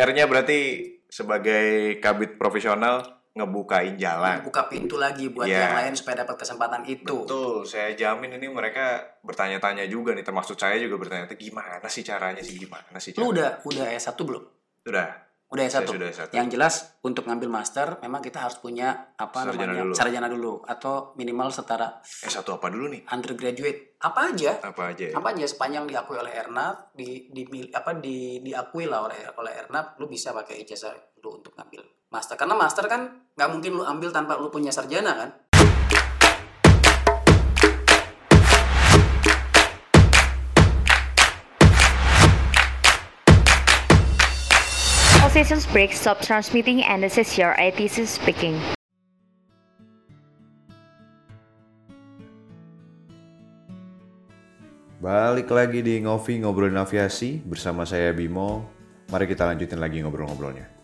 PR-nya berarti sebagai kabit profesional ngebukain jalan. buka pintu lagi buat Iya. yang lain supaya dapat kesempatan itu. Betul, saya jamin ini mereka bertanya-tanya juga nih, termasuk saya juga bertanya, gimana sih caranya sih, gimana sih Lu caranya? udah udah S1 belum? Udah, Udah saya S1. sudah S1. Yang jelas untuk ngambil master memang kita harus punya apa Sarjana namanya? dulu. sarjana dulu atau minimal setara S1 apa dulu nih? undergraduate. Apa aja? Apa aja ya? Apa aja sepanjang diakui oleh Ernap, di, di apa di diakui lah oleh oleh Ernap, lu bisa pakai ijazah lu untuk ngambil master. Karena master kan nggak mungkin lu ambil tanpa lu punya sarjana kan? Systems break, stop transmitting, and this is your ITC speaking. Balik lagi di Ngopi Ngobrolin Aviasi bersama saya Bimo. Mari kita lanjutin lagi ngobrol-ngobrolnya.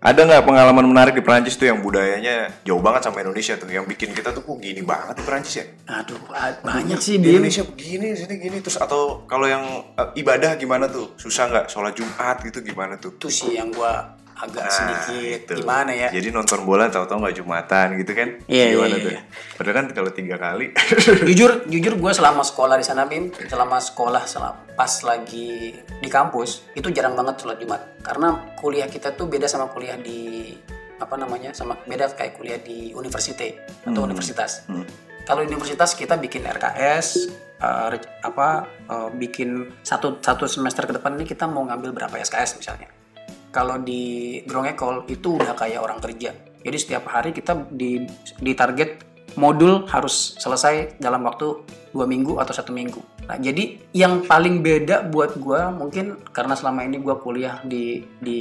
Ada nggak pengalaman menarik di Perancis tuh yang budayanya jauh banget sama Indonesia tuh, yang bikin kita tuh kok gini banget di Perancis ya? Aduh, banyak sih Di. Indonesia begini, sini gini, terus atau kalau yang eh, ibadah gimana tuh? Susah nggak? Sholat Jumat gitu gimana tuh? Itu sih yang gua agak Nah, sedikit itu. gimana ya? Jadi nonton bola tahu-tahu nggak jumatan gitu kan? Iya, Gimana iya, tuh? iya. Padahal kan kalau tiga kali. jujur jujur gue selama sekolah di sana bim selama sekolah selama pas lagi di kampus itu jarang banget sholat jumat karena kuliah kita tuh beda sama kuliah di apa namanya sama beda kayak kuliah di universitas atau universitas Hmm. kalau universitas kita bikin RKS eh, re- apa eh, bikin satu satu semester ke depan ini kita mau ngambil berapa SKS misalnya kalau di Grong Ekol itu udah kayak orang kerja. Jadi setiap hari kita di di target modul harus selesai dalam waktu dua minggu atau satu minggu. Nah, jadi yang paling beda buat gua mungkin karena selama ini gua kuliah di di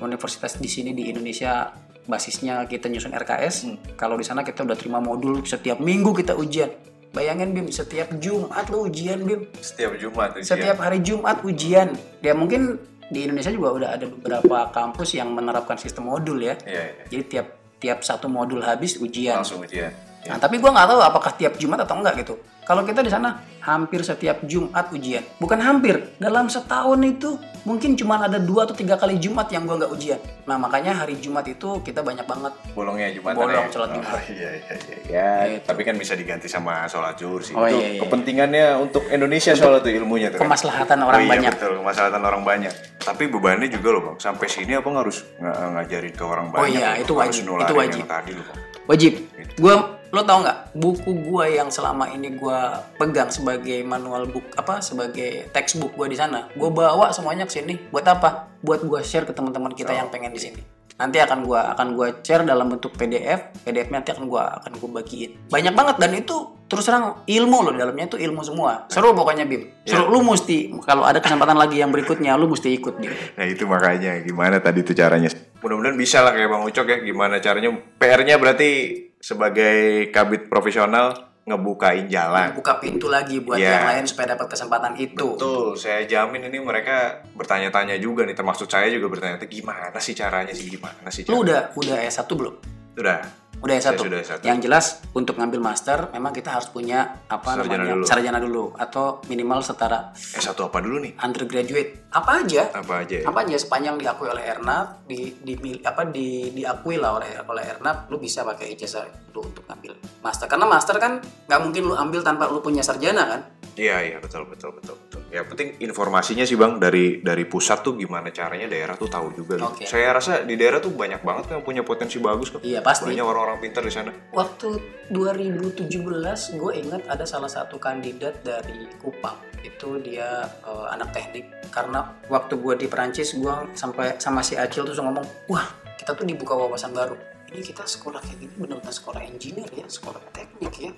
universitas di sini di Indonesia basisnya kita nyusun RKS. Kalau di sana kita udah terima modul setiap minggu kita ujian. Bayangin Bim, setiap Jumat lu ujian Bim. Setiap Jumat ujian. Setiap hari Jumat ujian. Ya mungkin di Indonesia juga udah ada beberapa kampus yang menerapkan sistem modul ya. Iya, iya. Jadi tiap tiap satu modul habis ujian. Langsung ujian. Nah, tapi gua nggak tahu apakah tiap Jumat atau enggak gitu. Kalau kita di sana hampir setiap Jumat ujian. Bukan hampir, dalam setahun itu mungkin cuma ada dua atau tiga kali Jumat yang gua nggak ujian. Nah makanya hari Jumat itu kita banyak banget Bolongnya Jumatan Bolong ya? sholat Oh, Jumat. iya, iya, iya. Ya, Gitu. tapi kan bisa diganti sama sholat zuhur sih. Oh, itu iya, iya. kepentingannya untuk Indonesia soalnya tuh ilmunya tuh. kan? kemaslahatan orang oh, iya, banyak. betul, kemaslahatan orang banyak. Tapi bebannya juga loh bang. Sampai sini apa harus ng- ngajarin ke orang banyak? Oh iya, loh? itu wajib, itu wajib. Tadi loh bang. Wajib. Gitu. Gua lo tau nggak buku gua yang selama ini gua pegang sebagai manual book apa sebagai textbook gua di sana gua bawa semuanya ke sini. Buat apa? Buat gua share ke teman-teman kita yang pengen di sini. Nanti akan gua akan gua share dalam bentuk PDF PDF nanti akan gua akan gua bagiin. Banyak banget dan itu terus terang ilmu loh di dalamnya itu ilmu semua. Seru pokoknya Bim. Seru. Lu mesti kalau ada kesempatan lagi yang berikutnya lu mesti ikut Bim. Nah itu makanya. Gimana tadi tuh caranya. Mudah-mudahan bisa lah kayak Bang Ucok ya. Gimana caranya. PR-nya berarti sebagai kabit profesional ngebukain jalan. buka pintu lagi buat Iya. yang lain supaya dapat kesempatan itu Betul, saya jamin ini mereka bertanya-tanya juga nih, termasuk saya juga bertanya, gimana sih caranya sih, gimana sih lu caranya? udah udah S1 belum Udah, Udah Saya S1. sudah S1. Yang jelas untuk ngambil master memang kita harus punya apa Sarjana namanya? dulu. sarjana dulu atau minimal setara S1 apa dulu nih? undergraduate. Apa aja? Apa aja ya? Apa aja sepanjang diakui oleh Ernap, di, di apa di diakui lah oleh oleh Ernap, lu bisa pakai ijazah lu untuk ngambil master. Karena master kan nggak mungkin lu ambil tanpa lu punya sarjana kan? Iya, iya, betul, betul, betul, betul. Ya penting informasinya sih Bang, dari dari pusat tuh gimana caranya daerah tuh tahu juga. gitu. Oke. Saya rasa di daerah tuh banyak banget yang punya potensi bagus kok. Iya, pasti. Banyak orang-orang pintar di sana. Waktu 2017 gue ingat ada salah satu kandidat dari Kupang itu dia eh, anak teknik karena waktu gue di Perancis gue sampai sama si Acil tuh ngomong wah kita tuh dibuka wawasan baru ini kita sekolah kayak gini benar-benar sekolah engineer ya sekolah teknik ya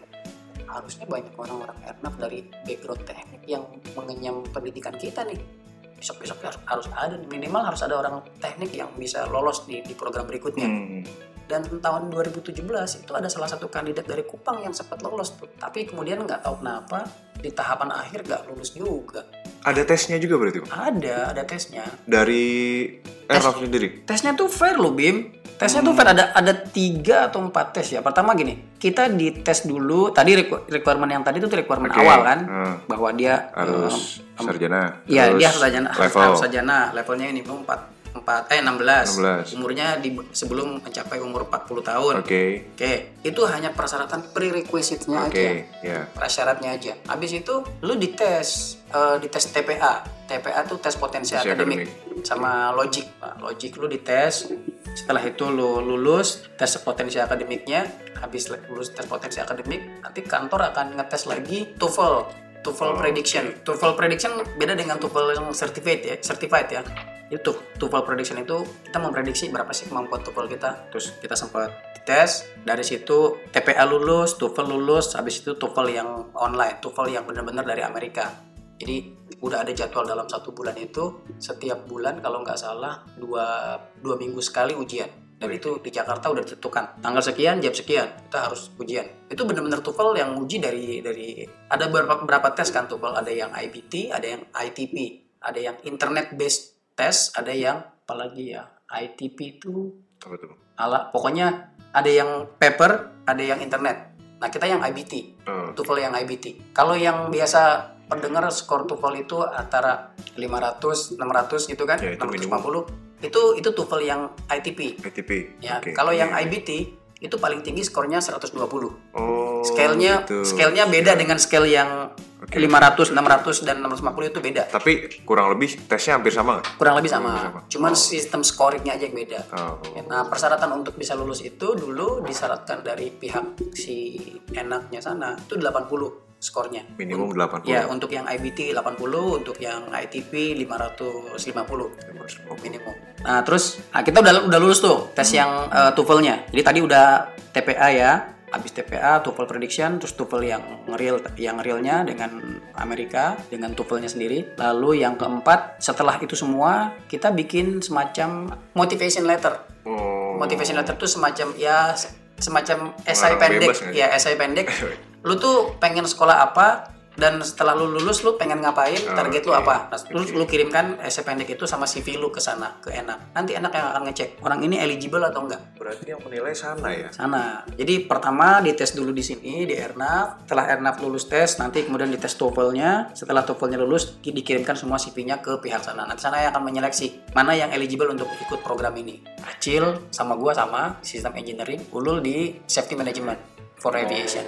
harusnya banyak orang-orang airnav dari background teknik yang mengenyam pendidikan kita nih. Besok-besok harus, harus ada minimal harus ada orang teknik yang bisa lolos di, di program berikutnya. Hmm. dan tahun 2017 itu ada salah satu kandidat dari Kupang yang sempat lolos tuh. Tapi kemudian nggak tahu kenapa di tahapan akhir nggak lulus juga. Ada tesnya juga berarti ada ada tesnya. Dari Airnav sendiri? tesnya tuh fair loh Bim Tesnya tuh Fer ada ada tiga atau empat tes ya. Pertama gini, kita dites dulu. Tadi requ- requirement yang tadi itu requirement Oke, awal kan, hmm. bahwa dia Harus eh, sarjana. Iya, dia harus sarjana, Level. harus sarjana. Levelnya ini belum 4 4 eh 16. 16. Umurnya di sebelum mencapai umur 40 tahun. Oke. Oke, itu hanya persyaratan prerequisite-nya Oke. aja. Ya. Prasyaratnya aja. Habis itu lu dites eh, dites TPA. TPA tuh tes potensi Potensi akademik sama logik. Pak. Logik lu dites. Setelah itu lu lulus tes potensi akademiknya, habis lulus tes potensi akademik, nanti kantor akan ngetes lagi TOEFL. TOEFL prediction. TOEFL prediction beda dengan TOEFL yang certified ya, certified ya. Itu TOEFL prediction itu kita memprediksi berapa sih kemampuan TOEFL kita. Terus kita sempat tes dari situ TPA lulus, TOEFL lulus, habis itu TOEFL yang online, TOEFL yang benar-benar dari Amerika. Jadi udah ada jadwal dalam satu bulan itu setiap bulan kalau nggak salah dua dua minggu sekali ujian dan itu di Jakarta udah ditentukan tanggal sekian jam sekian kita harus ujian itu benar-benar TOEFL yang uji dari dari ada beberapa berapa tes kan TOEFL ada yang IBT ada yang ITP ada yang internet based test ada yang apalagi ya ITP itu Apa tuh? ala pokoknya ada yang paper ada yang internet nah kita yang IBT Oh, TOEFL yang IBT. Kalau yang biasa pendengar skor TOEFL itu antara 500, 600 gitu kan, Ya, itu 650. Itu itu TOEFL yang ITP. ITP. Ya, Oke. kalau yang IBT itu paling tinggi skornya 120. Oh. Scale-nya gitu. scale-nya beda dengan scale yang Oke. 500, 600 dan 650 itu beda. Tapi kurang lebih tesnya hampir sama nggak? Kurang lebih Kurang sama. lebih sama. Cuman Oh. sistem scoringnya aja yang beda. Oh. Nah, persyaratan untuk bisa lulus itu dulu disyaratkan dari pihak si enaknya sana itu 80 skornya. Minimum 80. Ya, untuk yang IBT 80, untuk yang ITP 550 minimum. Nah, terus nah kita udah udah lulus tuh tes yang eh, TOEFL-nya. Jadi tadi udah TPA ya. Habis TPA, TOEFL prediction, terus TOEFL yang real yang realnya dengan Amerika dengan TOEFL-nya sendiri. Lalu yang keempat, setelah itu semua kita bikin semacam motivation letter. Oh. Motivation letter tuh semacam ya semacam esai pendek sih? ya esai pendek lu tuh pengen sekolah apa dan setelah lu lulus lu pengen ngapain? Oh, target lu oke. apa? Nah, terus lu kirimkan esai pendek itu sama CV lu ke sana ke enak nanti enak yang akan ngecek orang ini eligible atau enggak? Berarti yang menilai sana ya? sana. Jadi pertama dites dulu di sini di Ernaf setelah Ernaf lulus tes nanti kemudian dites TOEFL-nya. Setelah TOEFL-nya lulus di- dikirimkan semua CV-nya ke pihak sana. Nanti sana yang akan menyeleksi mana yang eligible untuk ikut program ini. Acil sama gua sama sistem engineering ulul di safety management for aviation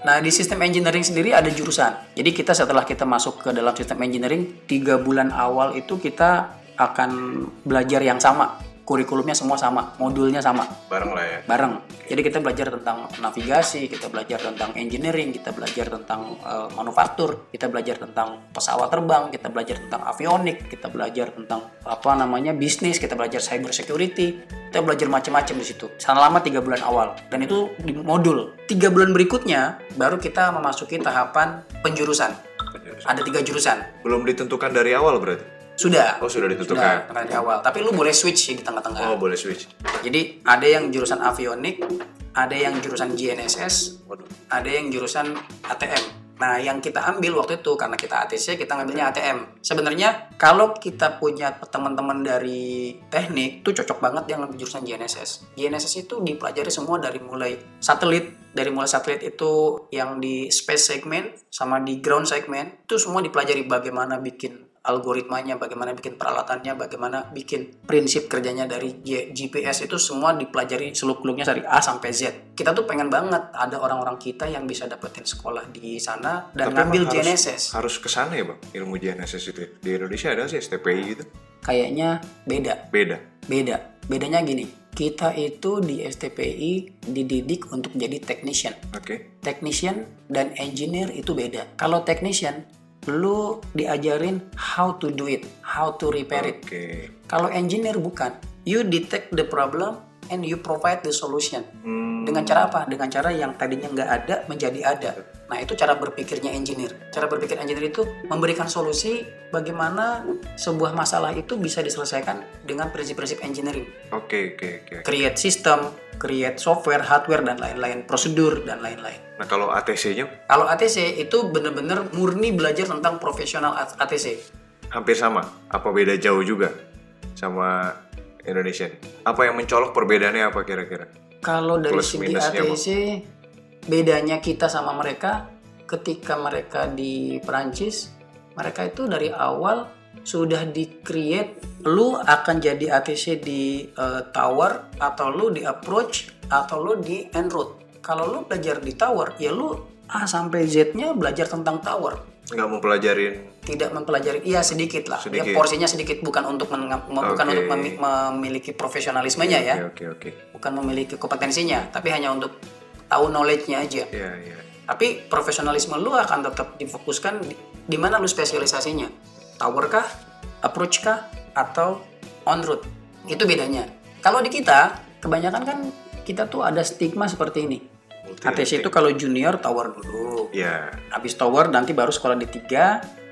Nah di sistem engineering sendiri ada jurusan. Jadi kita setelah kita masuk ke dalam sistem engineering tiga bulan awal itu kita akan belajar yang sama, kurikulumnya semua sama, modulnya sama, Bareng lah ya. bareng. Jadi kita belajar tentang navigasi, kita belajar tentang engineering, kita belajar tentang eh, manufaktur, kita belajar tentang pesawat terbang, kita belajar tentang avionik, kita belajar tentang apa namanya bisnis, kita belajar cyber security, kita belajar macam-macam di situ. Selama tiga bulan awal dan itu di modul. Tiga bulan berikutnya baru kita memasuki tahapan penjurusan. Ada tiga jurusan. Belum ditentukan dari awal berarti? Sudah. Oh, sudah ditentukan. Sudah dari awal. Tapi lu boleh switch di tengah-tengah. Oh, boleh switch. Jadi ada yang jurusan avionik, ada yang jurusan GNSS, Waduh. ada yang jurusan ATM. Nah, yang kita ambil waktu itu karena kita ATC, kita ngambilnya ATM. Sebenarnya kalau kita punya teman-teman dari teknik, itu cocok banget yang jurusan GNSS. GNSS itu dipelajari semua dari mulai satelit, dari mulai satelit itu yang di space segment sama di ground segment, itu semua dipelajari bagaimana bikin algoritmanya, bagaimana bikin peralatannya, bagaimana bikin prinsip kerjanya dari GPS itu semua dipelajari seluk-beluknya dari A sampai Z. Kita tuh pengen banget ada orang-orang kita yang bisa dapetin sekolah di sana dan Tapi ngambil harus- GNSS. Harus ke sana ya, Bang? Ilmu GNSS itu. ya? Di Indonesia ada sih STPI gitu. Kayaknya beda, Beda. beda. Bedanya gini, kita itu di STPI dididik untuk jadi technician. Oke. Technician dan engineer itu beda. Kalau technician, lu diajarin how to do it, how to repair it. Oke. Kalau engineer bukan, you detect the problem and you provide the solution. Hmm. Dengan cara apa? Dengan cara yang tadinya nggak ada menjadi ada. Nah itu cara berpikirnya engineer. Cara berpikir engineer itu memberikan solusi bagaimana sebuah masalah itu bisa diselesaikan dengan prinsip-prinsip engineering. Oke, oke, oke. Create system, create software, hardware dan lain-lain, prosedur dan lain-lain. Nah, kalau ATC-nya Kalau ATC itu benar-benar murni belajar tentang profesional ATC. hampir sama? Apa beda jauh juga? Sama Indonesia nih? Apa yang mencolok perbedaannya apa kira-kira? Kalau dari Plus segi ATC, bedanya kita sama mereka, ketika mereka di Perancis, mereka itu dari awal sudah di-create, lu akan jadi ATC di eh, tower, atau lu di approach, atau lu di en route. Kalau lu belajar di tower, ya lu A sampai Z-nya belajar tentang tower. Nggak mau pelajarin Tidak mempelajari, iya sedikit lah. Ya Sedikit. porsinya sedikit, bukan untuk menga- bukan Oke. untuk memi- memiliki profesionalismenya ya Oke oke oke. bukan memiliki kompetensinya, tapi hanya untuk tahu knowledge-nya aja. Iya iya. Tapi profesionalisme lu akan tetap difokuskan di, di mana lu spesialisasinya. Tower kah, approach kah, atau on route. Itu bedanya. Kalau di kita, kebanyakan kan kita tuh ada stigma seperti ini. Multi ATC itu kalau junior tower dulu. Iya. Habis tower nanti baru sekolah D3,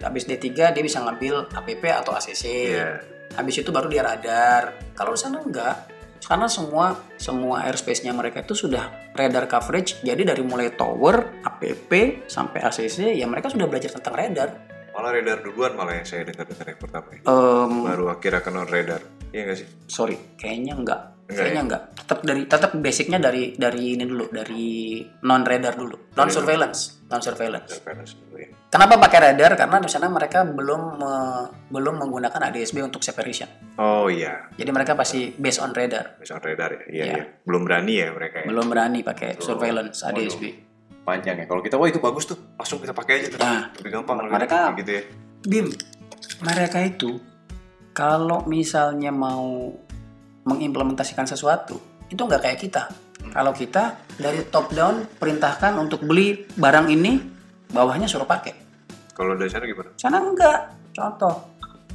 habis D3 dia bisa ngambil APP atau ACC. Iya. Habis itu baru dia radar. Kalau di sana enggak. Karena semua semua airspace-nya mereka itu sudah radar coverage. Jadi dari mulai tower, APP sampai ACC ya mereka sudah belajar tentang radar. Malah radar duluan malah yang saya dengar-dengar yang pertama. ya. Em, Baru akhirnya ke non radar. Iya nggak sih? sorry, kayaknya enggak. Enggak kayaknya enggak. Tetap dari tetap basicnya dari dari ini dulu, dari non radar dulu. Non surveillance, non surveillance. Surveillance dulu ya. Kenapa pakai radar? Karena di sana mereka belum me- belum menggunakan ADSB untuk separation. Oh iya. Jadi mereka pasti based on radar. Misal radar ya. Iya Iya. iya. Belum berani ya mereka ya. Belum berani pakai surveillance ADSB. Panjang ya. Kalau kita wah itu bagus tuh. Langsung kita pakai aja tuh. Nah, Lebih gampang kalau mereka- gitu ya. Bim, mereka itu kalau misalnya mau mengimplementasikan sesuatu, itu nggak kayak kita. Kalau kita dari top down perintahkan untuk beli barang ini, bawahnya suruh pakai. Kalau dari sana gimana? Sana enggak. Contoh,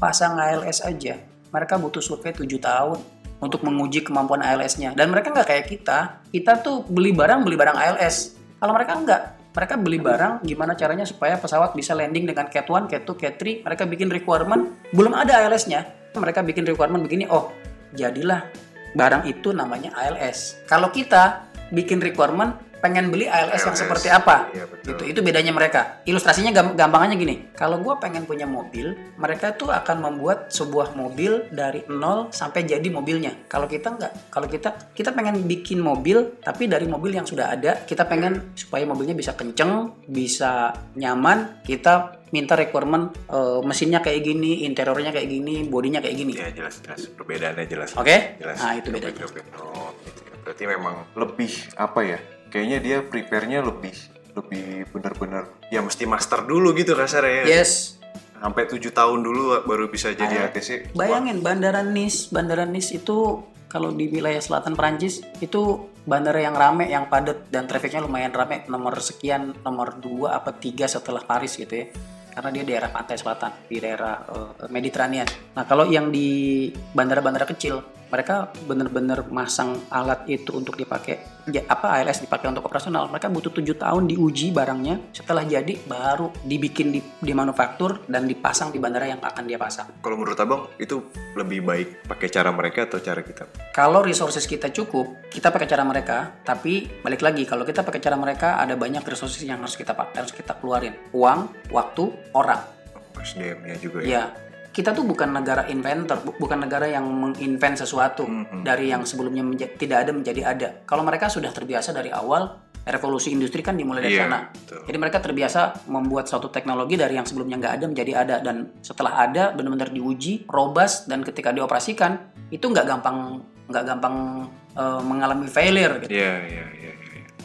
pasang ALS aja. Mereka butuh survei 7 tahun untuk menguji kemampuan ALS-nya. Dan mereka nggak kayak kita. Kita tuh beli barang, beli barang ALS. Kalau mereka enggak. Mereka beli barang, gimana caranya supaya pesawat bisa landing dengan Cat 1, Cat 2, Cat 3. Mereka bikin requirement, belum ada ALS-nya. Mereka bikin requirement begini, oh jadilah barang itu namanya ALS. Kalau kita bikin requirement, pengen beli ALS, yang ALS. seperti apa? Iya, betul. Gitu itu bedanya mereka. Ilustrasinya gam- gampang aja gini. Kalau gue pengen punya mobil, mereka tuh akan membuat sebuah mobil dari nol sampai jadi mobilnya. Kalau kita nggak. Kalau kita kita pengen bikin mobil, tapi dari mobil yang sudah ada, kita pengen supaya mobilnya bisa kenceng, bisa nyaman. Kita minta requirement eh, mesinnya kayak gini, interiornya kayak gini, bodinya kayak gini. Ya jelas jelas. Perbedaannya jelas. Oke? Jelas. Nah, itu bedanya. oke. Oh, gitu ya. Berarti memang lebih apa ya? Kayaknya dia prepare-nya lebih lebih benar-benar ya mesti master dulu gitu kasarnya ya. Yes. Sampai tujuh tahun dulu baru bisa jadi ATC. Bayangin bandara Nice, bandara Nice itu kalau di wilayah selatan Prancis itu bandara yang rame, yang padat dan trafiknya lumayan rame, nomor sekian, nomor 2 apa 3 setelah Paris gitu ya. Karena dia daerah pantai selatan, di daerah eh, Mediterranean. Nah, kalau yang di bandara-bandara kecil, mereka benar-benar masang alat itu untuk dipakai ya, apa ALS dipakai untuk operasional. Mereka butuh tujuh tahun diuji barangnya. Setelah jadi baru dibikin di, di manufaktur dan dipasang di bandara yang akan dia pasang. Kalau menurut abang itu lebih baik pakai cara mereka atau cara kita? Kalau resources kita cukup, kita pakai cara mereka. Tapi balik lagi, kalau kita pakai cara mereka, ada banyak resources yang harus kita pakai, harus kita keluarin. Uang, waktu, orang. SDM-nya juga ya. Ya, kita tuh bukan negara inventor, bu- bukan negara yang menginvent sesuatu dari yang sebelumnya tidak ada menjadi ada. Kalau mereka sudah terbiasa dari awal, revolusi industri kan dimulai dari Iya, sana. betul. Jadi mereka terbiasa membuat suatu teknologi dari yang sebelumnya nggak ada menjadi ada dan setelah ada benar-benar diuji, robust dan ketika dioperasikan itu nggak gampang nggak gampang eh, mengalami failure. Gitu. Iya, iya, iya.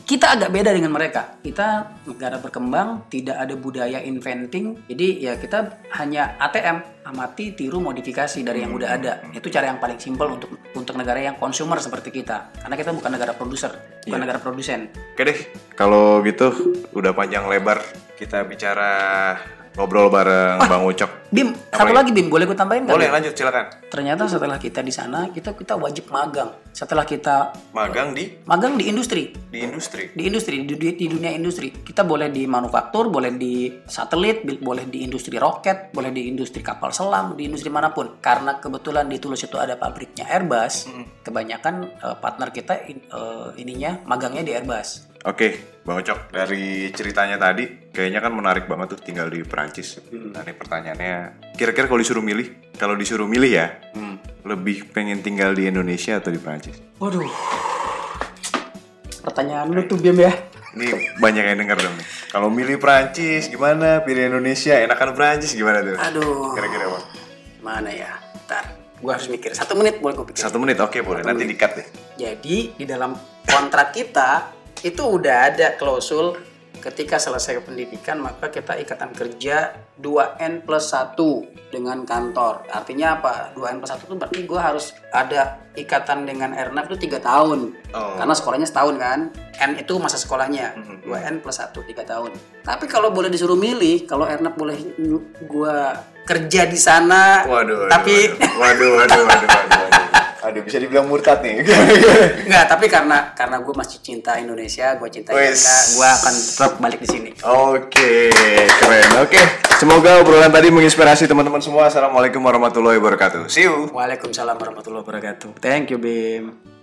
Kita agak beda dengan mereka. Kita negara berkembang, tidak ada budaya inventing. Jadi ya kita hanya ATM, amati, tiru, modifikasi dari yang udah ada. Itu cara yang paling simpel untuk untuk negara yang consumer seperti kita. Karena kita bukan negara produser, bukan negara produsen. Oke deh, kalau gitu udah panjang lebar kita bicara ngobrol bareng Bang Ucok. Bim, Apa satu ya? lagi Bim, boleh gue tambahin nggak? Boleh lanjut silakan. Ternyata setelah kita di sana, kita kita wajib magang. Setelah kita Magang di magang di industri, di industri. di industri di, di- di dunia industri kita boleh di manufaktur boleh di satelit boleh di industri roket boleh di industri kapal selam di industri mana pun karena kebetulan di Tulus itu ada pabriknya Airbus kebanyakan eh, partner kita in- eh, ininya magangnya di Airbus Oke, Bang Ucok, dari ceritanya tadi kayaknya kan menarik banget tuh tinggal di Perancis. Nah, ini pertanyaannya, kira-kira kalau disuruh milih, kalau disuruh milih ya, lebih pengen tinggal di Indonesia atau di Prancis? Waduh. Pertanyaan lu tuh Bim ya. Ini banyak yang denger dong. Kalau milih Prancis gimana? Pilih Indonesia, enakan Prancis gimana tuh? Aduh. Kira-kira apa? Mana ya? Ntar. Gue harus mikir. Satu menit boleh gue pikir. Satu menit, oke boleh. Nanti di-cut deh. Jadi di dalam kontrak kita itu udah ada klausul ketika selesai pendidikan maka kita ikatan kerja 2N plus 1 dengan kantor. Artinya apa? 2N plus 1 itu berarti gue harus ada ikatan dengan Ernaf itu 3 tahun. Oh. Karena sekolahnya setahun kan. N itu masa sekolahnya. 2N plus 1 3 tahun. Tapi kalau boleh disuruh milih, kalau Ernaf boleh gue kerja di sana Waduh, waduh, tapi waduh, waduh, waduh, waduh, waduh, waduh. Aduh, bisa dibilang murtad nih. Enggak, tapi karena karena gue masih cinta Indonesia, gue cinta. Indonesia, gue akan tetap balik di sini. Oke, keren. Oke, semoga obrolan tadi menginspirasi teman-teman semua. Assalamualaikum warahmatullahi wabarakatuh. See you. Waalaikumsalam warahmatullahi wabarakatuh. Thank you, Bim.